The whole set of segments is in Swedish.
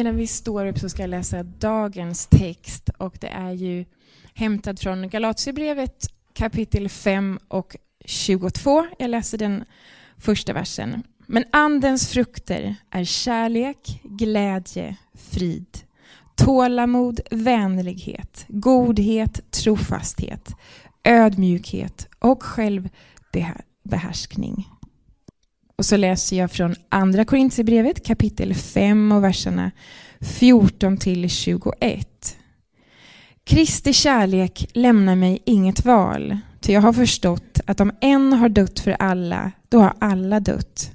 Medan vi står upp så ska jag läsa dagens text och det är ju hämtad från Galatierbrevet kapitel 5 och 22. Jag läser den första versen. Men andens frukter är kärlek, glädje, frid, tålamod, vänlighet, godhet, trofasthet, ödmjukhet och självbehärskning. Och så läser jag från Andra Korintierbrevet kapitel 5 och verserna 14 till 21. Kristi kärlek lämnar mig inget val, ty jag har förstått att om en har dött för alla, då har alla dött.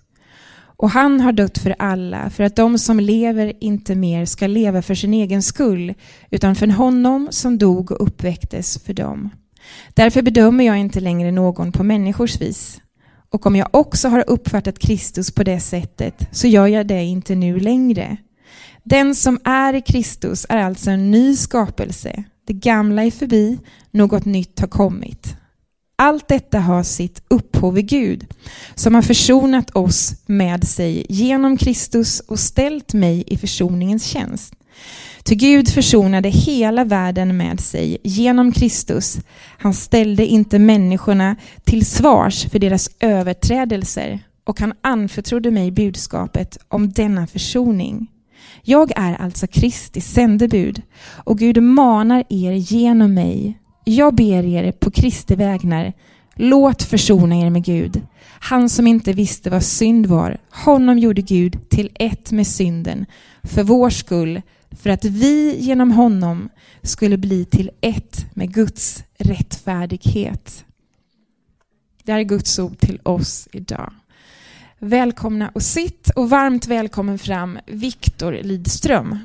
Och han har dött för alla, för att de som lever inte mer ska leva för sin egen skull, utan för honom som dog och uppväcktes för dem. Därför bedömer jag inte längre någon på människors vis. Och om jag också har uppfattat Kristus på det sättet, så gör jag det inte nu längre. Den som är i Kristus är alltså en ny skapelse. Det gamla är förbi, något nytt har kommit. Allt detta har sitt upphov i Gud, som har försonat oss med sig genom Kristus och ställt mig i försoningens tjänst. Ty Gud försonade hela världen med sig genom Kristus. Han ställde inte människorna till svars för deras överträdelser och han anförtrodde mig budskapet om denna försoning. Jag är alltså Kristi sändebud och Gud manar er genom mig. Jag ber er på Kristi vägnar, låt försona er med Gud. Han som inte visste vad synd var, honom gjorde Gud till ett med synden, för vår skull, för att vi genom honom skulle bli till ett med Guds rättfärdighet. Det här är Guds ord till oss idag. Välkomna och sitt och varmt välkommen fram Viktor Lidström.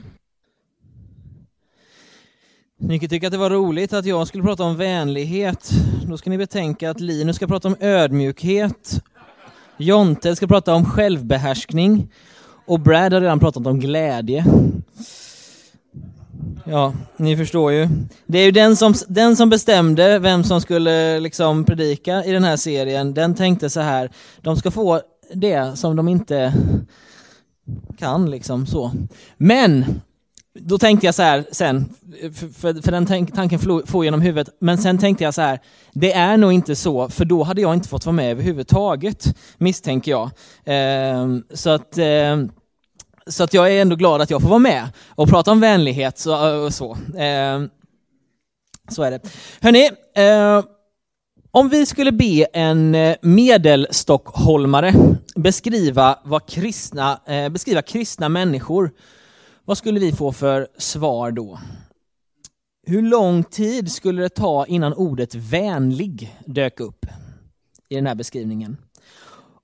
Ni kan tycka att det var roligt att jag skulle prata om vänlighet. Då ska ni betänka att Linus ska prata om ödmjukhet. Jonte ska prata om självbehärskning. Och Brad har redan pratat om glädje. Ja, ni förstår ju. Det är ju den som, den som bestämde vem som skulle liksom predika i den här serien, den tänkte så här, de ska få det som de inte kan liksom så. Men då tänkte jag så här sen, för, för den tanken får genom huvudet, men sen tänkte jag så här, det är nog inte så, för då hade jag inte fått vara med överhuvudtaget, misstänker jag. Eh, så att eh, så att jag är ändå glad att jag får vara med och prata om vänlighet så, och så. Eh, så är det. Hörni, eh, om vi skulle be en eh, medelstockholmare beskriva, vad kristna, eh, beskriva kristna människor, vad skulle vi få för svar då? Hur lång tid skulle det ta innan ordet vänlig dök upp i den här beskrivningen?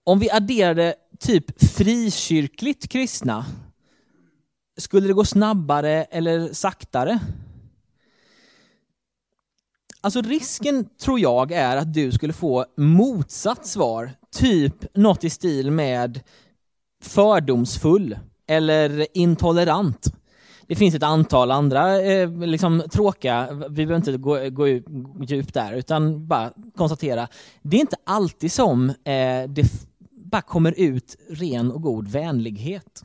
Om vi adderade typ frikyrkligt kristna, skulle det gå snabbare eller saktare? Alltså risken tror jag är att du skulle få motsatt svar, typ något i stil med fördomsfull eller intolerant. Det finns ett antal andra eh, liksom, tråkiga, vi behöver inte gå, gå djupt där, utan bara konstatera, det är inte alltid som eh, det bara kommer ut ren och god vänlighet.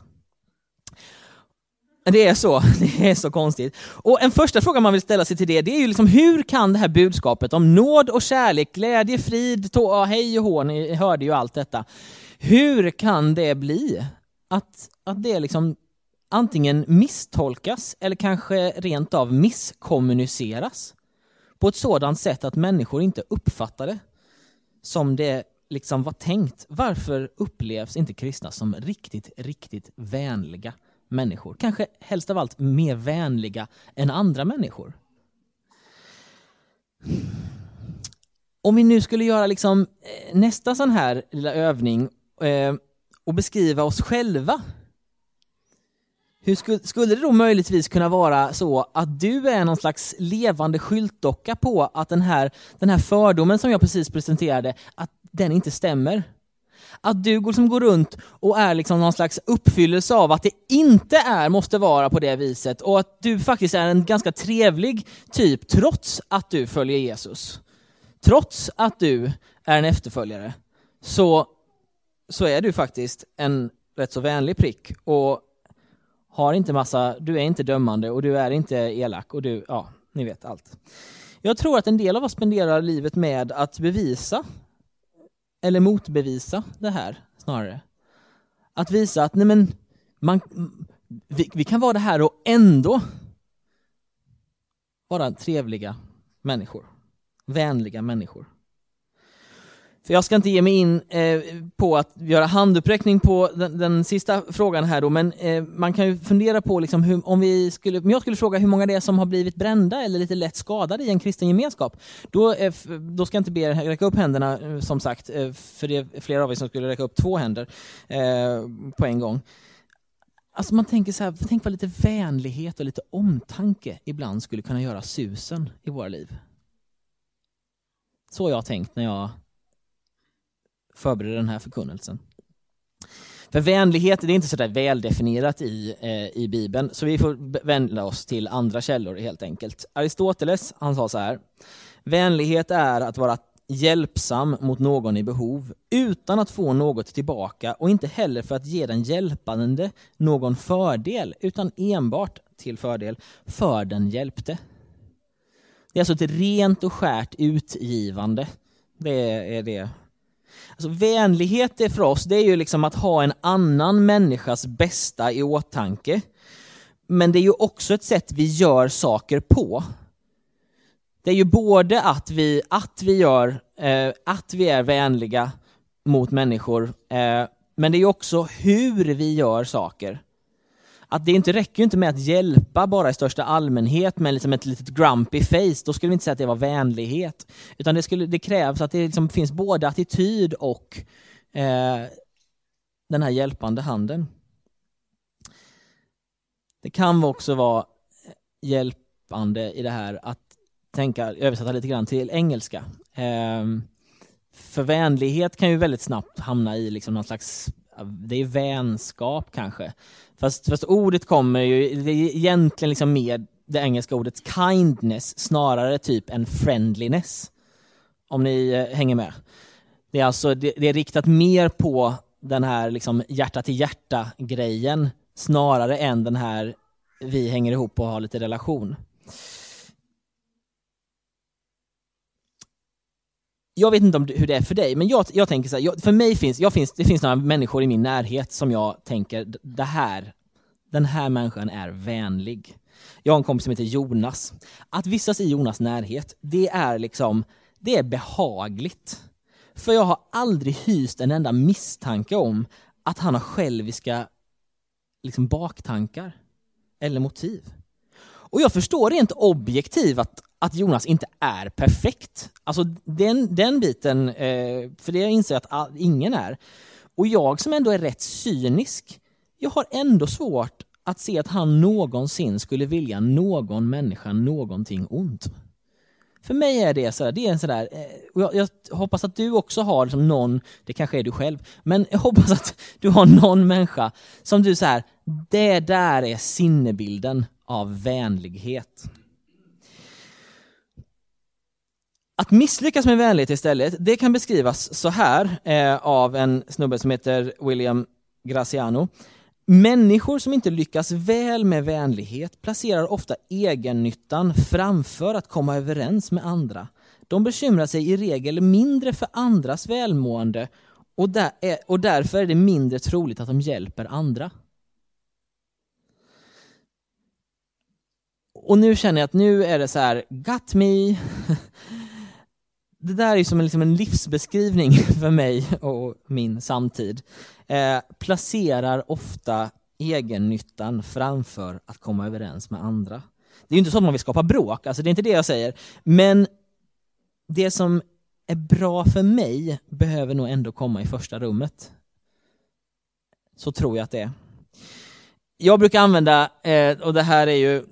Det är så, det är så konstigt. Och en första fråga man vill ställa sig till det, det är ju liksom hur kan det här budskapet om nåd och kärlek, glädje, frid, tå, hej och hå, ni hörde ju allt detta. Hur kan det bli att, att det liksom antingen misstolkas eller kanske rent av misskommuniceras på ett sådant sätt att människor inte uppfattar det som det liksom var tänkt. Varför upplevs inte kristna som riktigt, riktigt vänliga människor? Kanske helst av allt mer vänliga än andra människor. Om vi nu skulle göra liksom eh, nästa sån här lilla övning eh, och beskriva oss själva. Hur skulle, skulle det då möjligtvis kunna vara så att du är någon slags levande skyltdocka på att den här, den här fördomen som jag precis presenterade, att den inte stämmer. Att du som går runt och är liksom någon slags uppfyllelse av att det inte är, måste vara på det viset och att du faktiskt är en ganska trevlig typ trots att du följer Jesus. Trots att du är en efterföljare så, så är du faktiskt en rätt så vänlig prick och har inte massa, du är inte dömande och du är inte elak och du, ja, ni vet allt. Jag tror att en del av oss spenderar livet med att bevisa eller motbevisa det här snarare. Att visa att nej men, man, vi, vi kan vara det här och ändå vara trevliga människor. Vänliga människor. För jag ska inte ge mig in eh, på att göra handuppräckning på den, den sista frågan här då, men eh, man kan ju fundera på liksom hur, om, vi skulle, om jag skulle fråga hur många det är som har blivit brända eller lite lätt skadade i en kristen gemenskap, då, eh, då ska jag inte be er räcka upp händerna eh, som sagt, eh, för det är flera av er som skulle räcka upp två händer eh, på en gång. Alltså man tänker så här, tänk vad lite vänlighet och lite omtanke ibland skulle kunna göra susen i våra liv. Så har jag tänkt när jag förbereda den här förkunnelsen. För vänlighet det är inte så där väldefinierat i, eh, i Bibeln, så vi får vända oss till andra källor helt enkelt. Aristoteles han sa så här, vänlighet är att vara hjälpsam mot någon i behov utan att få något tillbaka och inte heller för att ge den hjälpande någon fördel utan enbart till fördel för den hjälpte. Det är alltså ett rent och skärt utgivande. Det är det Alltså, vänlighet är för oss, det är ju liksom att ha en annan människas bästa i åtanke. Men det är ju också ett sätt vi gör saker på. Det är ju både att vi, att vi, gör, eh, att vi är vänliga mot människor, eh, men det är ju också hur vi gör saker att det inte räcker inte med att hjälpa bara i största allmänhet med liksom ett litet grumpy face, då skulle vi inte säga att det var vänlighet. Utan det, skulle, det krävs att det liksom finns både attityd och eh, den här hjälpande handen. Det kan också vara hjälpande i det här att tänka, översätta lite grann till engelska. Eh, för vänlighet kan ju väldigt snabbt hamna i liksom någon slags det är vänskap kanske. Fast, fast ordet kommer ju, det är egentligen liksom mer det engelska ordet kindness snarare typ än friendliness. Om ni eh, hänger med. Det är alltså det, det, är riktat mer på den här liksom hjärta till hjärta grejen snarare än den här vi hänger ihop och har lite relation. Jag vet inte om, hur det är för dig, men jag, jag tänker så här, jag, för mig finns, jag finns, det finns några människor i min närhet som jag tänker, det här, den här människan är vänlig. Jag har en kompis som heter Jonas. Att vistas i Jonas närhet, det är liksom, det är behagligt. För jag har aldrig hyst en enda misstanke om att han har själviska liksom baktankar eller motiv. Och jag förstår rent objektivt att, att Jonas inte är perfekt. Alltså den, den biten, eh, för det jag inser att all, ingen är. Och jag som ändå är rätt cynisk, jag har ändå svårt att se att han någonsin skulle vilja någon människa någonting ont. För mig är det sådär, det är en sådär, eh, och jag, jag, hoppas att du också har liksom någon, det kanske är du själv, men jag hoppas att du har någon människa som du så här, det där är sinnebilden av vänlighet. Att misslyckas med vänlighet istället, det kan beskrivas så här eh, av en snubbe som heter William Graciano. Människor som inte lyckas väl med vänlighet placerar ofta egennyttan framför att komma överens med andra. De bekymrar sig i regel mindre för andras välmående och, där är, och därför är det mindre troligt att de hjälper andra. Och nu känner jag att nu är det så här, got me. Det där är som en, liksom en livsbeskrivning för mig och min samtid. Eh, placerar ofta egennyttan framför att komma överens med andra. Det är inte så att man vill skapa bråk, alltså det är inte det jag säger. Men det som är bra för mig behöver nog ändå komma i första rummet. Så tror jag att det är. Jag brukar använda, eh, och det här är ju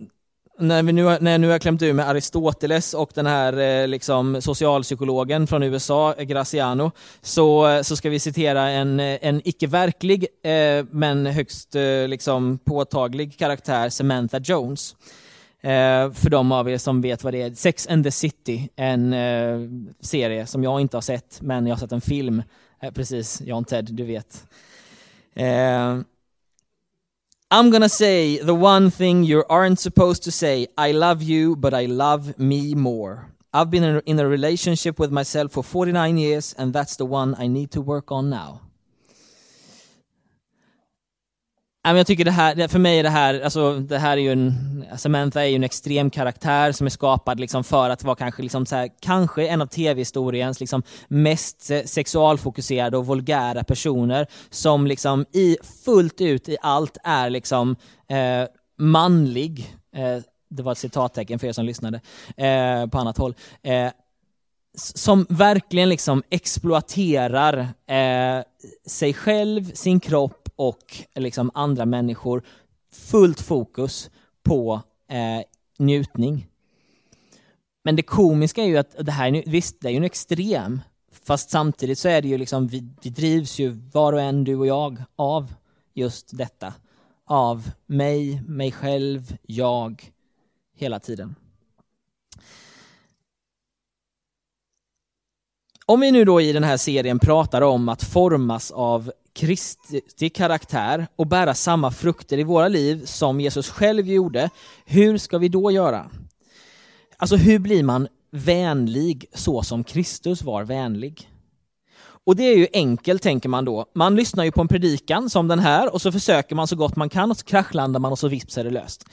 när, vi nu, när jag nu har klämt ur med Aristoteles och den här eh, liksom, socialpsykologen från USA, Graciano, så, eh, så ska vi citera en, eh, en icke-verklig eh, men högst eh, liksom, påtaglig karaktär, Samantha Jones. Eh, för de av er som vet vad det är, Sex and the City, en eh, serie som jag inte har sett, men jag har sett en film. Eh, precis, John Ted, du vet. Eh, I'm gonna say the one thing you aren't supposed to say. I love you, but I love me more. I've been in a relationship with myself for 49 years and that's the one I need to work on now. Jag tycker det här, för mig är det här, alltså det här är ju en, alltså, Samantha är ju en extrem karaktär som är skapad liksom för att vara kanske, liksom så här, kanske en av tv-historiens liksom mest sexualfokuserade och vulgära personer som liksom i, fullt ut i allt är liksom eh, manlig. Eh, det var ett citattecken för er som lyssnade eh, på annat håll. Eh, som verkligen liksom exploaterar eh, sig själv, sin kropp och liksom andra människor fullt fokus på eh, njutning. Men det komiska är ju att det här, visst det är ju en extrem, fast samtidigt så är det ju liksom, vi, vi drivs ju var och en, du och jag, av just detta. Av mig, mig själv, jag, hela tiden. Om vi nu då i den här serien pratar om att formas av Kristi karaktär och bära samma frukter i våra liv som Jesus själv gjorde, hur ska vi då göra? Alltså hur blir man vänlig så som Kristus var vänlig? Och det är ju enkelt tänker man då. Man lyssnar ju på en predikan som den här och så försöker man så gott man kan och så kraschlandar man och så vips är det löst.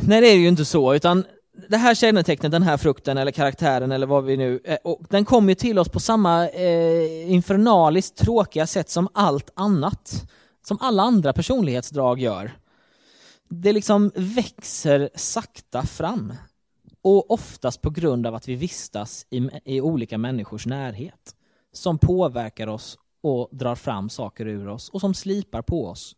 Nej det är ju inte så, utan det här kännetecknet, den här frukten eller karaktären eller vad vi nu, eh, och den kommer ju till oss på samma eh, infernaliskt tråkiga sätt som allt annat. Som alla andra personlighetsdrag gör. Det liksom växer sakta fram. Och oftast på grund av att vi vistas i, i olika människors närhet. Som påverkar oss och drar fram saker ur oss och som slipar på oss.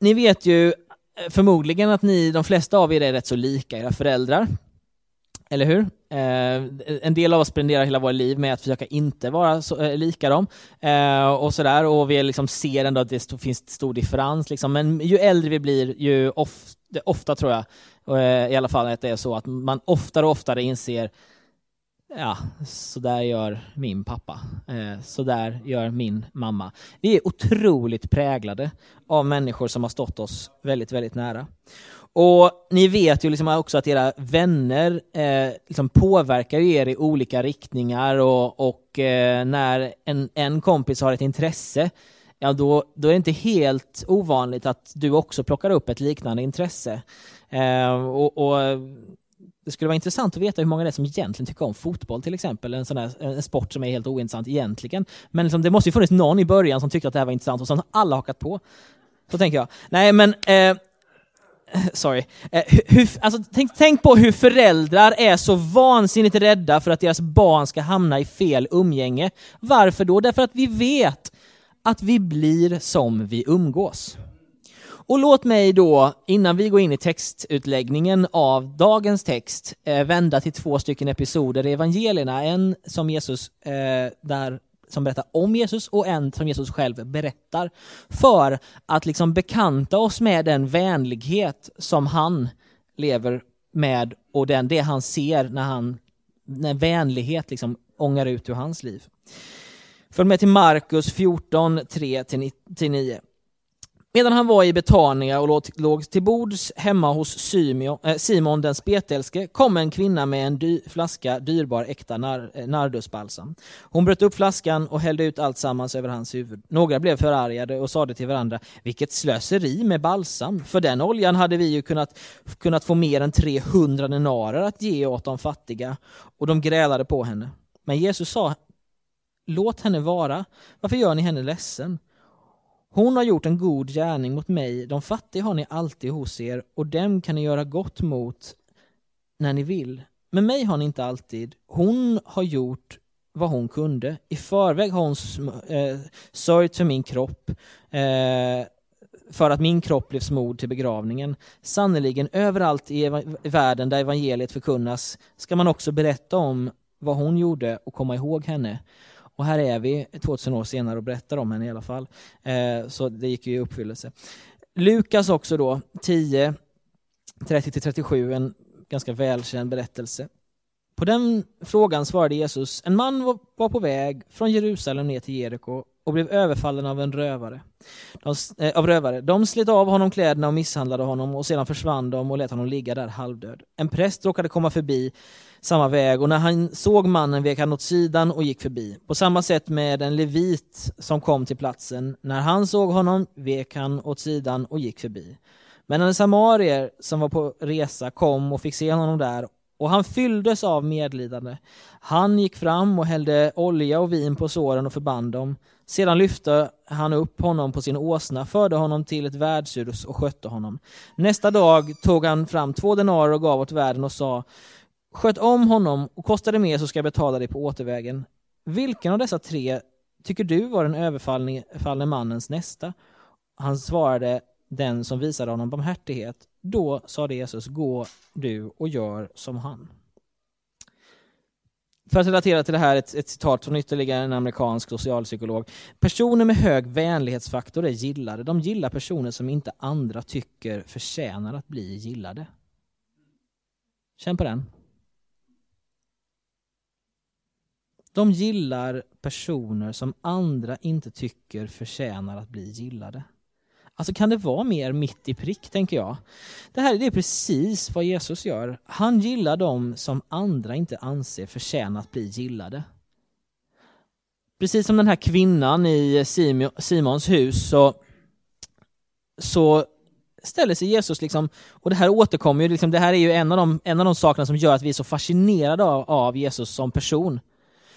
Ni vet ju Eh, förmodligen att ni, de flesta av er är rätt så lika era föräldrar. Eller hur? Eh, en del av oss spenderar hela våra liv med att försöka inte vara så, eh, lika dem. Eh, och sådär. Och vi liksom ser ändå att det finns stor differens. Liksom. Men ju äldre vi blir, ju of, ofta tror jag, eh, i alla fall att det är så, att man oftare och oftare inser ja, så där gör min pappa. Eh, så där gör min mamma. Vi är otroligt präglade av människor som har stått oss väldigt, väldigt nära. Och ni vet ju liksom också att era vänner eh, liksom påverkar er i olika riktningar och, och eh, när en, en kompis har ett intresse, ja då, då är det inte helt ovanligt att du också plockar upp ett liknande intresse. Eh, och, och det skulle vara intressant att veta hur många det är som egentligen tycker om fotboll till exempel, en sån här en sport som är helt ointressant egentligen. Men liksom, det måste ju funnits någon i början som tyckte att det här var intressant och sen har alla hakat på. Så tänker jag. Nej men, eh, sorry. Eh, hur, alltså, tänk, tänk på hur föräldrar är så vansinnigt rädda för att deras barn ska hamna i fel umgänge. Varför då? Därför att vi vet att vi blir som vi umgås. Och låt mig då, innan vi går in i textutläggningen av dagens text, eh, vända till två stycken episoder i evangelierna. En som Jesus, eh, där som berättar om Jesus och en som Jesus själv berättar. För att liksom bekanta oss med den vänlighet som han lever med och den, det han ser när, han, när vänlighet liksom ångar ut ur hans liv. Följ med till Markus 14, 3-9. Medan han var i Betania och låg till bords hemma hos eh, Simon den spetälske kom en kvinna med en dy flaska dyrbar äkta nar eh, nardusbalsam. Hon bröt upp flaskan och hällde ut allt sammans över hans huvud. Några blev förargade och sade till varandra, vilket slöseri med balsam. För den oljan hade vi ju kunnat, kunnat få mer än 300 denarer att ge åt de fattiga. Och de grälade på henne. Men Jesus sa, låt henne vara. Varför gör ni henne ledsen? Hon har gjort en god gärning mot mig, de fattiga har ni alltid hos er och dem kan ni göra gott mot när ni vill. Men mig har ni inte alltid. Hon har gjort vad hon kunde. I förväg har hon eh, sörjt för min kropp eh, för att min kropp blev smord till begravningen. Sannerligen, överallt i världen där evangeliet förkunnas ska man också berätta om vad hon gjorde och komma ihåg henne. Och här är vi 2000 år senare och berättar om henne i alla fall. Eh, så det gick ju i uppfyllelse. Lukas också då, 10, 30-37, en ganska välkänd berättelse. På den frågan svarade Jesus, en man var på väg från Jerusalem ner till Jeriko och blev överfallen av en rövare. De, eh, av rövare. De slet av honom kläderna och misshandlade honom och sedan försvann de och lät honom ligga där halvdöd. En präst råkade komma förbi samma väg och när han såg mannen vek han åt sidan och gick förbi. På samma sätt med en levit som kom till platsen. När han såg honom vek han åt sidan och gick förbi. Men en samarier som var på resa kom och fick se honom där och han fylldes av medlidande. Han gick fram och hällde olja och vin på såren och förband dem. Sedan lyfte han upp honom på sin åsna, förde honom till ett värdshus och skötte honom. Nästa dag tog han fram två denarer och gav åt värden och sa Sköt om honom och kostar det mer så ska jag betala dig på återvägen. Vilken av dessa tre tycker du var den överfallne mannens nästa? Han svarade den som visade honom barmhärtighet. Då sade Jesus, gå du och gör som han. För att relatera till det här, ett, ett citat från ytterligare en amerikansk socialpsykolog. Personer med hög vänlighetsfaktor är gillade. De gillar personer som inte andra tycker förtjänar att bli gillade. Känn på den. De gillar personer som andra inte tycker förtjänar att bli gillade. Alltså kan det vara mer mitt i prick, tänker jag. Det här det är precis vad Jesus gör. Han gillar dem som andra inte anser förtjänar att bli gillade. Precis som den här kvinnan i Simons hus så, så ställer sig Jesus, liksom, och det här återkommer ju, liksom, det här är ju en av, de, en av de sakerna som gör att vi är så fascinerade av, av Jesus som person.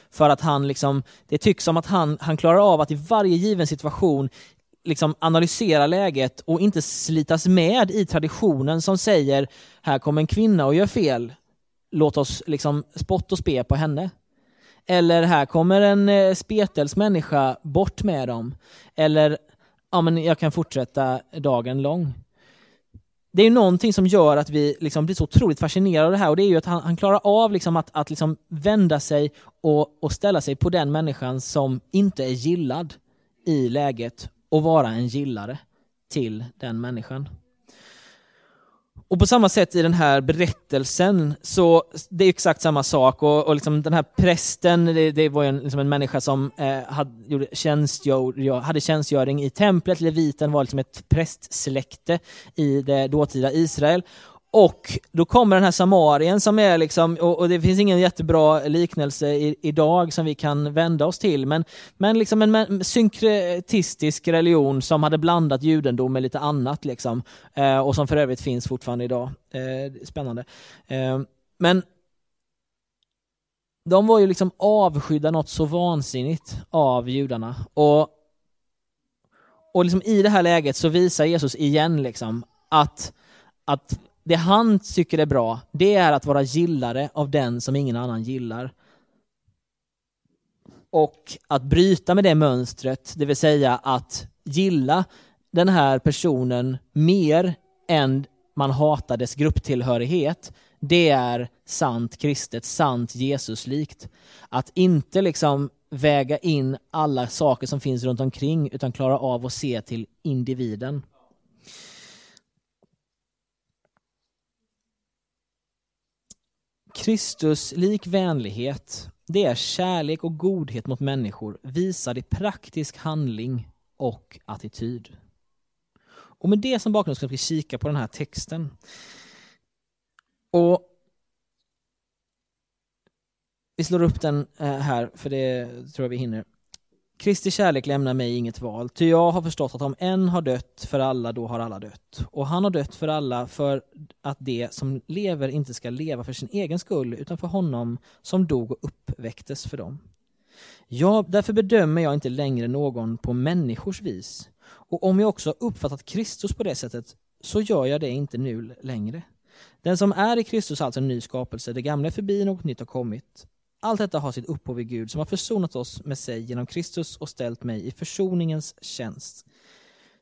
För att han liksom, det tycks som att han, han klarar av att i varje given situation liksom analysera läget och inte slitas med i traditionen som säger här kommer en kvinna och gör fel, låt oss liksom spott och spe på henne. Eller här kommer en eh, människa, bort med dem. Eller, ja men jag kan fortsätta dagen lång. Det är någonting som gör att vi liksom blir så otroligt fascinerade av det här och det är ju att han, han klarar av liksom att, att liksom vända sig och, och ställa sig på den människan som inte är gillad i läget och vara en gillare till den människan. Och på samma sätt i den här berättelsen, så det är exakt samma sak. Och, och liksom den här prästen, det, det var en, liksom en människa som eh, hade, tjänstgör, hade tjänstgöring i templet. Leviten var liksom ett prästsläkte i det dåtida Israel. Och då kommer den här samarien som är liksom, och, och det finns ingen jättebra liknelse i, idag som vi kan vända oss till, men, men liksom en synkretistisk religion som hade blandat judendom med lite annat liksom, eh, och som för övrigt finns fortfarande idag. Eh, spännande. Eh, men de var ju liksom avskydda något så vansinnigt av judarna. Och, och liksom i det här läget så visar Jesus igen liksom att, att det han tycker är bra, det är att vara gillare av den som ingen annan gillar. Och att bryta med det mönstret, det vill säga att gilla den här personen mer än man hatar dess grupptillhörighet, det är sant kristet, sant Jesuslikt. Att inte liksom väga in alla saker som finns runt omkring utan klara av att se till individen. Kristus lik vänlighet, det är kärlek och godhet mot människor visad i praktisk handling och attityd. Och med det som bakgrund ska vi kika på den här texten. Och Vi slår upp den eh, här, för det tror jag vi hinner. Kristi kärlek lämnar mig inget val, ty jag har förstått att om en har dött för alla, då har alla dött. Och han har dött för alla för att det som lever inte ska leva för sin egen skull, utan för honom som dog och uppväcktes för dem. Ja, därför bedömer jag inte längre någon på människors vis. Och om jag också uppfattat Kristus på det sättet, så gör jag det inte nu längre. Den som är i Kristus är alltså en ny skapelse, det gamla är förbi, något nytt har kommit. Allt detta har sitt upphov i Gud som har försonat oss med sig genom Kristus och ställt mig i försoningens tjänst.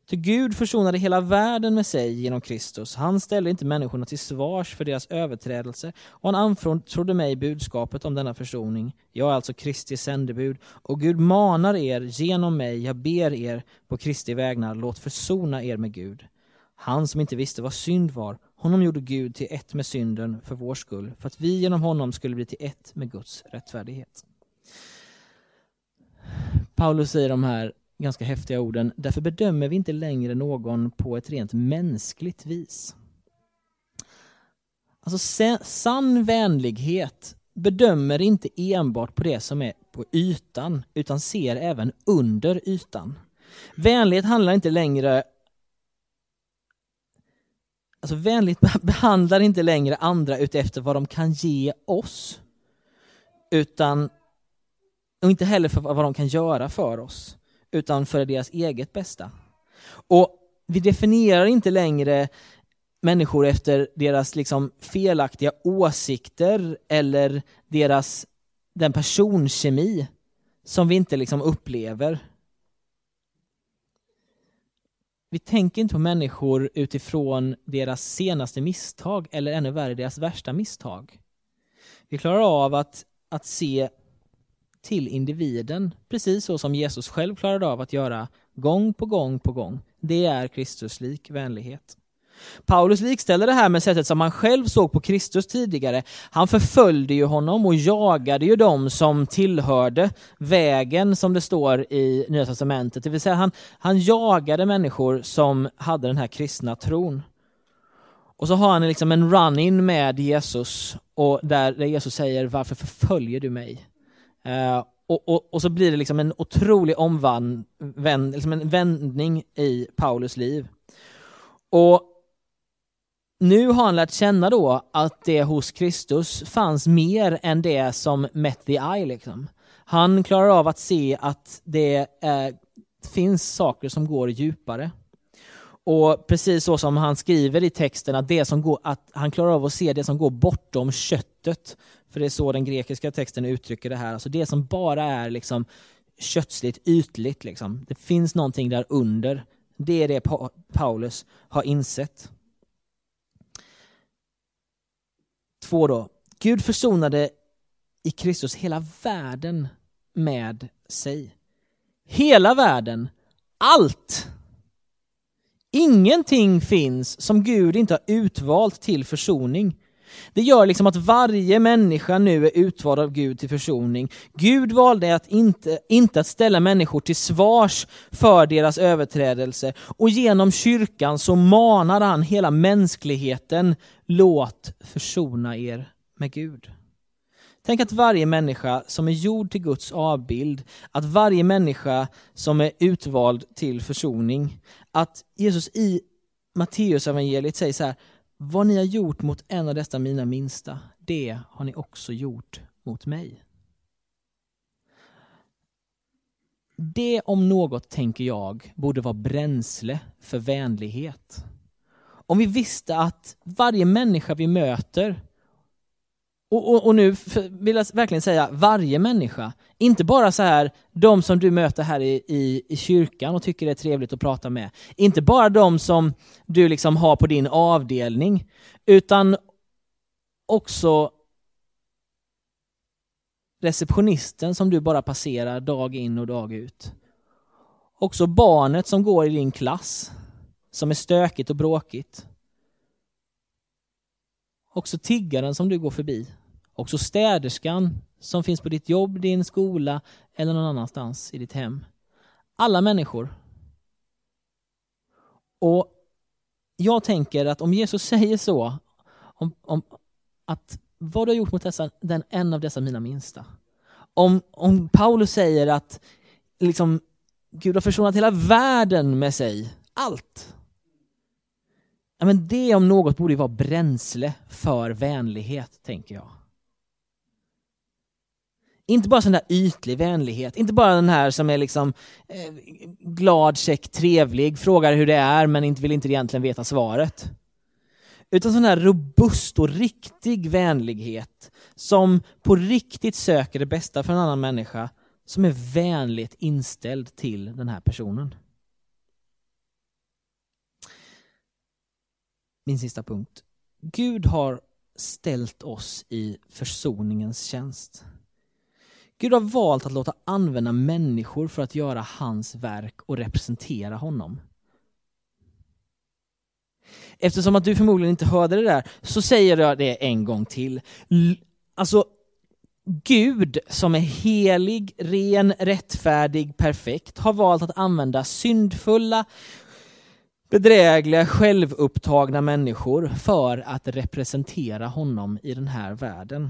Till Gud försonade hela världen med sig genom Kristus. Han ställde inte människorna till svars för deras överträdelser och han anförtrodde mig budskapet om denna försoning. Jag är alltså Kristi sändebud och Gud manar er genom mig, jag ber er på Kristi vägnar, låt försona er med Gud. Han som inte visste vad synd var honom gjorde Gud till ett med synden för vår skull, för att vi genom honom skulle bli till ett med Guds rättfärdighet. Paulus säger de här ganska häftiga orden, därför bedömer vi inte längre någon på ett rent mänskligt vis. Alltså sann vänlighet bedömer inte enbart på det som är på ytan, utan ser även under ytan. Vänlighet handlar inte längre Alltså vänligt behandlar inte längre andra utefter vad de kan ge oss. Utan, och inte heller för vad de kan göra för oss, utan för deras eget bästa. Och vi definierar inte längre människor efter deras liksom felaktiga åsikter eller deras, den personkemi som vi inte liksom upplever. Vi tänker inte på människor utifrån deras senaste misstag eller ännu värre deras värsta misstag. Vi klarar av att, att se till individen, precis så som Jesus själv klarade av att göra gång på gång på gång. Det är Kristuslik vänlighet. Paulus likställer det här med sättet som han själv såg på Kristus tidigare. Han förföljde ju honom och jagade ju dem som tillhörde vägen som det står i Nya Testamentet. Det vill säga han, han jagade människor som hade den här kristna tron. Och så har han liksom en run-in med Jesus och där, Jesus säger varför förföljer du mig? Uh, och, och, och, så blir det liksom en otrolig omvänd, liksom en vändning i Paulus liv. Och nu har han lärt känna då att det hos Kristus fanns mer än det som met the eye. Liksom. Han klarar av att se att det eh, finns saker som går djupare. Och precis så som han skriver i texten, att, det som går, att han klarar av att se det som går bortom köttet. För det är så den grekiska texten uttrycker det här. Alltså det som bara är liksom kötsligt, ytligt. Liksom. Det finns någonting där under. Det är det Paulus har insett. Två då. Gud försonade i Kristus hela världen med sig. Hela världen. Allt! Ingenting finns som Gud inte har utvalt till försoning. Det gör liksom att varje människa nu är utvald av Gud till försoning. Gud valde att inte, inte att ställa människor till svars för deras överträdelse och genom kyrkan så manar han hela mänskligheten, låt försona er med Gud. Tänk att varje människa som är gjord till Guds avbild, att varje människa som är utvald till försoning, att Jesus i Matteus evangeliet säger så här, vad ni har gjort mot en av dessa mina minsta, det har ni också gjort mot mig. Det om något, tänker jag, borde vara bränsle för vänlighet. Om vi visste att varje människa vi möter och, och, och, nu vill jag verkligen säga varje människa. Inte bara så här de som du möter här i, i, i kyrkan och tycker det är trevligt att prata med. Inte bara de som du liksom har på din avdelning. Utan också receptionisten som du bara passerar dag in och dag ut. Också barnet som går i din klass, som är stökigt och bråkigt. Också tiggaren som du går förbi. Också städerskan som finns på ditt jobb, din skola eller någon annanstans i ditt hem. Alla människor. Och jag tänker att om Jesus säger så, om, om att vad du har gjort mot dessa, den, en av dessa mina minsta. Om, om Paulus säger att liksom, Gud har försonat hela världen med sig, allt. Ja, men det om något borde vara bränsle för vänlighet, tänker jag. Inte bara sån där ytlig vänlighet, inte bara den här som är liksom eh, glad, check, trevlig, frågar hur det är men inte vill inte egentligen veta svaret. Utan sån här robust och riktig vänlighet som på riktigt söker det bästa för en annan människa som är vänligt inställd till den här personen. Min sista punkt. Gud har ställt oss i försoningens tjänst. Gud har valt att låta använda människor för att göra hans verk och representera honom. Eftersom att du förmodligen inte hörde det där så säger jag det en gång till. Alltså, Gud som är helig, ren, rättfärdig, perfekt har valt att använda syndfulla, bedrägliga, självupptagna människor för att representera honom i den här världen.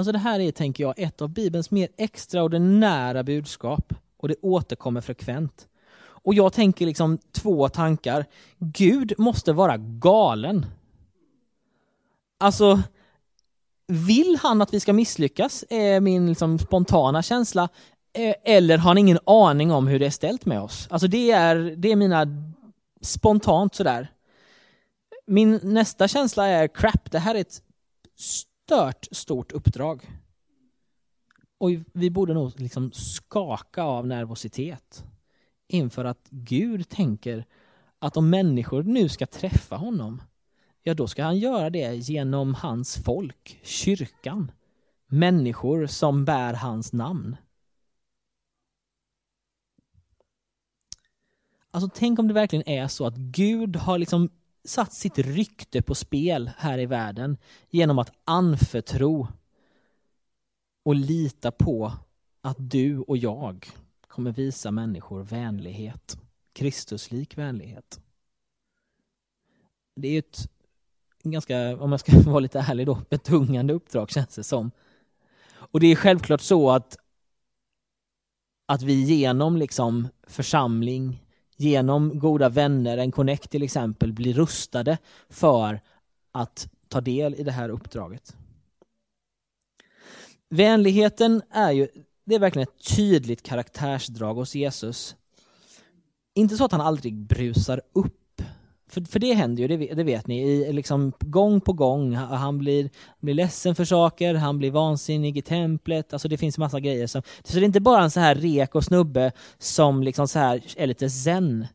Alltså det här är, tänker jag, ett av Bibelns mer extraordinära budskap och det återkommer frekvent. Och jag tänker liksom två tankar. Gud måste vara galen. Alltså, vill han att vi ska misslyckas? Är min liksom spontana känsla. Eh, eller har han ingen aning om hur det är ställt med oss? Alltså det är, det är mina spontant sådär. Min nästa känsla är crap, det här är ett stört stort uppdrag. Och vi borde nog liksom skaka av nervositet inför att Gud tänker att om människor nu ska träffa honom, ja då ska han göra det genom hans folk, kyrkan. Människor som bär hans namn. Alltså tänk om det verkligen är så att Gud har liksom satt sitt rykte på spel här i världen genom att anförtro och lita på att du och jag kommer visa människor vänlighet. Kristuslik vänlighet. Det är ett ganska, om jag ska vara lite ärlig då, betungande uppdrag känns det som. Och det är självklart så att, att vi genom liksom församling, genom goda vänner, en connect till exempel, blir rustade för att ta del i det här uppdraget. Vänligheten är ju, det är verkligen ett tydligt karaktärsdrag hos Jesus. Inte så att han aldrig brusar upp. För, för det händer ju, det, det vet ni, i, liksom, gång på gång. Han blir, blir ledsen för saker, han blir vansinnig i templet. Alltså det finns massa grejer. Som, så det är inte bara en så här rek och snubbe som liksom så här är lite zen.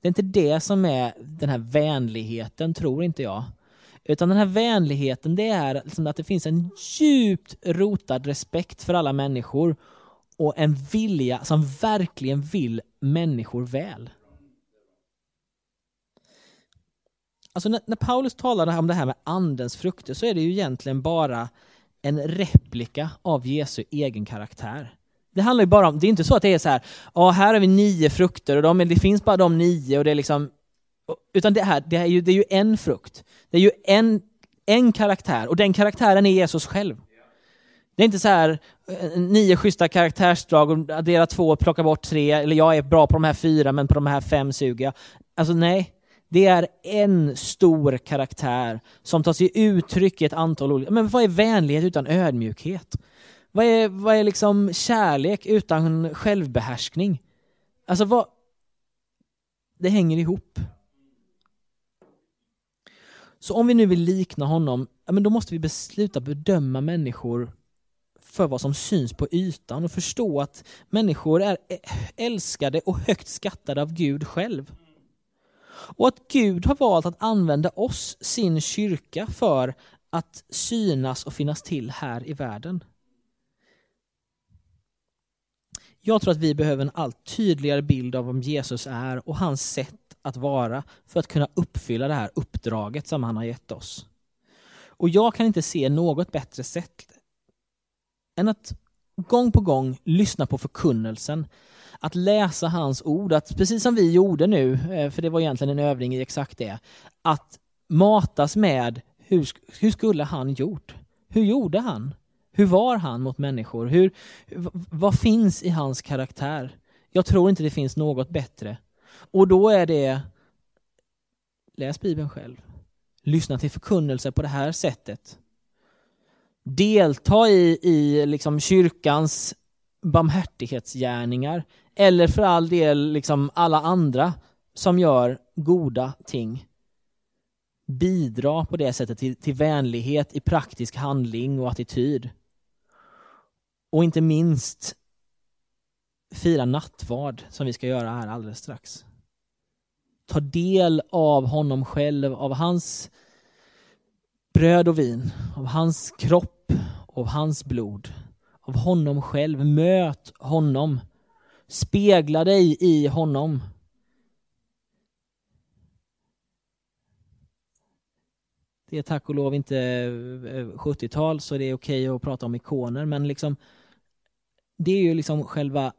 Det är inte det som är den här vänligheten, tror inte jag. Utan den här vänligheten, det är liksom att det finns en djupt rotad respekt för alla människor och en vilja som verkligen vill människor väl. Alltså när, när Paulus talar om det här med andens frukter så är det ju egentligen bara en replika av Jesu egen karaktär. Det handlar ju bara om, det är inte så att det är så här, ja här har vi nio frukter och de, det finns bara de nio och det är liksom, utan det här, det är ju, det är ju en frukt. Det är ju en, en karaktär och den karaktären är Jesus själv. Det är inte så här eh, nio schyssta karaktärsdrag och addera två och plocka bort tre, eller jag är bra på de här fyra men på de här fem suger jag. Alltså nej, det är en stor karaktär som tar sig uttryck i ett antal olika... Men vad är vänlighet utan ödmjukhet? Vad är, vad är liksom kärlek utan självbehärskning? Alltså vad... Det hänger ihop. Så om vi nu vill likna honom, men då måste vi besluta bedöma människor för vad som syns på ytan och förstå att människor är älskade och högt skattade av Gud själv. Och att Gud har valt att använda oss, sin kyrka, för att synas och finnas till här i världen. Jag tror att vi behöver en allt tydligare bild av vem Jesus är och hans sätt att vara för att kunna uppfylla det här uppdraget som han har gett oss. Och jag kan inte se något bättre sätt än att gång på gång lyssna på förkunnelsen, att läsa hans ord, att precis som vi gjorde nu, eh, för det var egentligen en övning i exakt det, att matas med hur, hur skulle han gjort? Hur gjorde han? Hur var han mot människor? Hur, vad finns i hans karaktär? Jag tror inte det finns något bättre. Och då är det, läs Bibeln själv. Lyssna till förkunnelse på det här sättet. Delta i, i liksom kyrkans barmhärtighetsgärningar. Eller för all del liksom alla andra som gör goda ting. Bidra på det sättet till, till vänlighet i praktisk handling och attityd. Och inte minst fira nattvard som vi ska göra här alldeles strax. Ta del av honom själv, av hans bröd och vin, av hans kropp, av hans blod, av honom själv. Möt honom. Spegla dig i honom. Det är tack och lov inte eh, 70-tal så det är okej att prata om ikoner men liksom det är ju liksom själva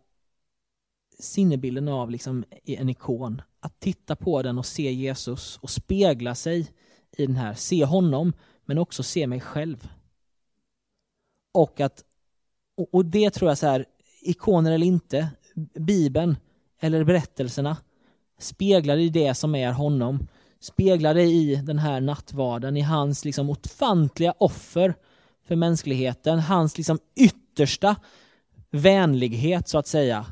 sinnebilden av liksom en ikon. Att titta på den och se Jesus och spegla sig i den här, se honom men också se mig själv. Och att, och det tror jag så här, ikoner eller inte, Bibeln eller berättelserna speglar i det som är honom, speglar det i den här nattvarden, i hans liksom ofantliga offer för mänskligheten, hans liksom yttersta vänlighet så att säga.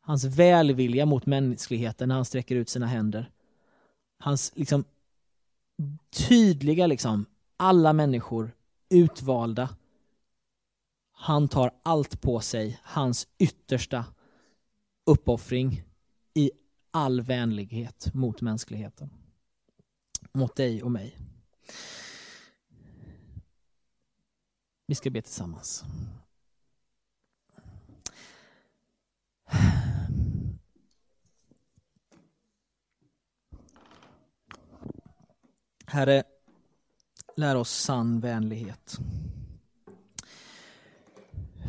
Hans välvilja mot mänskligheten när han sträcker ut sina händer. Hans liksom tydliga liksom, alla människor utvalda. Han tar allt på sig, hans yttersta uppoffring i all vänlighet mot mänskligheten. Mot dig och mig. Vi ska be tillsammans. Herre, lär oss sann vänlighet.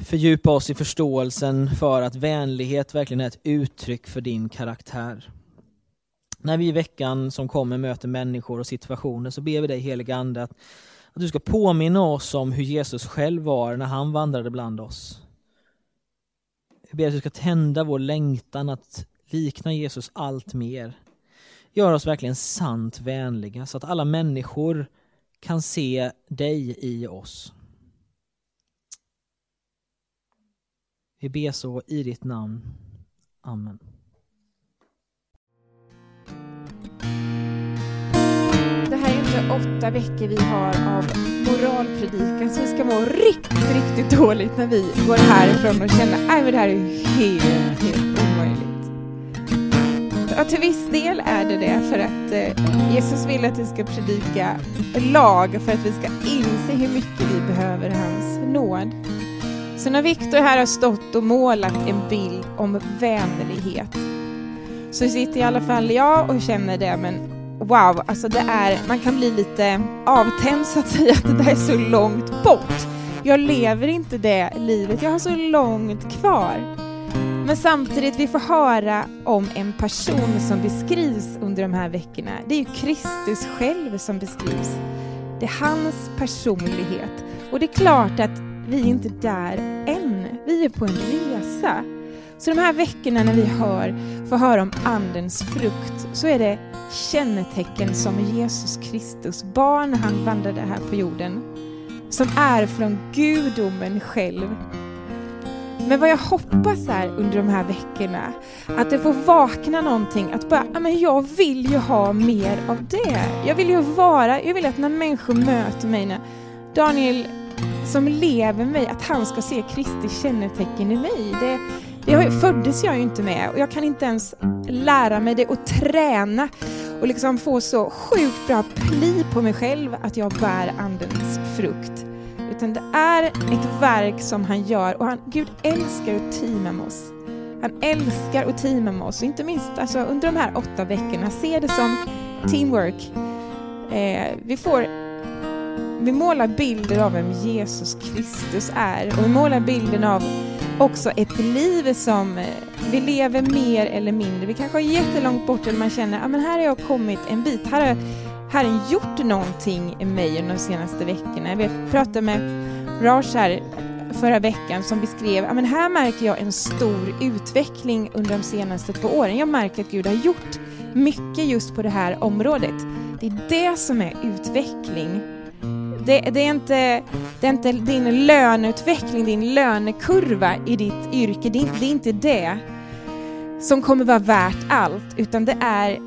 Fördjupa oss i förståelsen för att vänlighet verkligen är ett uttryck för din karaktär. När vi i veckan som kommer möter människor och situationer så ber vi dig helige Ande att, att du ska påminna oss om hur Jesus själv var när han vandrade bland oss. Jag ber att du ska tända vår längtan att likna Jesus allt mer. Gör oss verkligen sant vänliga så att alla människor kan se dig i oss. Vi ber så i ditt namn. Amen. Det här är inte åtta veckor vi har av moralpredikan så vi ska må riktigt, riktigt dåligt när vi går härifrån och känner att det här är helt, helt omöjligt. Ja, till viss del är det det för att eh, Jesus vill att vi ska predika lag för att vi ska inse hur mycket vi behöver hans nåd. Så när Viktor här har stått och målat en bild om vänlighet så sitter i alla fall jag och känner det, men wow, alltså det är, man kan bli lite avtänd så att säga, att det där är så långt bort. Jag lever inte det livet, jag har så långt kvar. Men samtidigt, vi får höra om en person som beskrivs under de här veckorna. Det är ju Kristus själv som beskrivs. Det är hans personlighet. Och det är klart att vi är inte där än. Vi är på en resa. Så de här veckorna när vi hör, får höra om Andens frukt så är det kännetecken som Jesus Kristus barn när han vandrade här på jorden. Som är från gudomen själv. Men vad jag hoppas är under de här veckorna, att det får vakna någonting, att bara, men jag vill ju ha mer av det. Jag vill ju vara, jag vill att när människor möter mig, när Daniel som lever mig, att han ska se Kristi kännetecken i mig. Det, det föddes jag ju inte med och jag kan inte ens lära mig det och träna och liksom få så sjukt bra pli på mig själv att jag bär andens frukt. Utan det är ett verk som han gör och han, Gud älskar att teama med oss. Han älskar att teama med oss, inte minst alltså, under de här åtta veckorna. Se det som teamwork. Eh, vi får vi målar bilder av vem Jesus Kristus är och vi målar bilden av också ett liv som eh, vi lever mer eller mindre. Vi kanske är jättelångt bort eller man känner att ah, här har jag kommit en bit. Här har Herren gjort någonting i mig under de senaste veckorna. Jag pratade med Raj här förra veckan som beskrev ah, att här märker jag en stor utveckling under de senaste två åren. Jag märker att Gud har gjort mycket just på det här området. Det är det som är utveckling. Det, det, är inte, det är inte din löneutveckling, din lönekurva i ditt yrke, det är, det är inte det som kommer vara värt allt, utan det är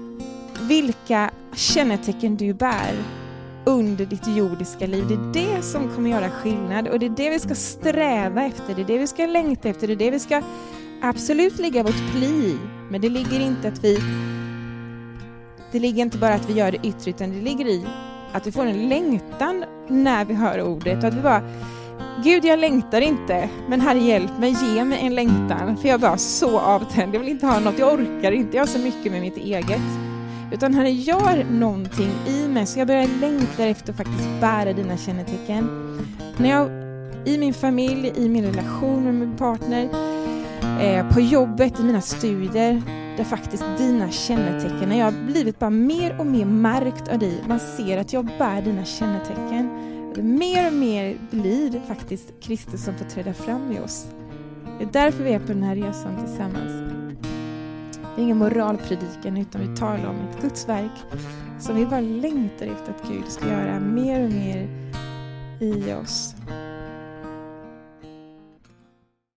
vilka kännetecken du bär under ditt jordiska liv. Det är det som kommer göra skillnad och det är det vi ska sträva efter, det är det vi ska längta efter, det är det vi ska absolut lägga vårt pli i. Men det ligger inte att vi det ligger inte bara att vi gör det yttre utan det ligger i att vi får en längtan när vi hör ordet och att vi bara Gud, jag längtar inte, men Herre hjälp mig, ge mig en längtan, för jag är bara så avtänd. Jag vill inte ha något, jag orkar inte, jag har så mycket med mitt eget. Utan Herre, gör någonting i mig så jag börjar längta efter att faktiskt bära dina kännetecken. När jag i min familj, i min relation med min partner, eh, på jobbet, i mina studier, där faktiskt dina kännetecken, när jag har blivit bara mer och mer märkt av dig, man ser att jag bär dina kännetecken. Mer och mer blir faktiskt Kristus som får träda fram i oss. Det är därför vi är på den här resan tillsammans. Det är ingen moralpredikan utan vi talar om ett Guds verk som vi bara längtar efter att Gud ska göra mer och mer i oss.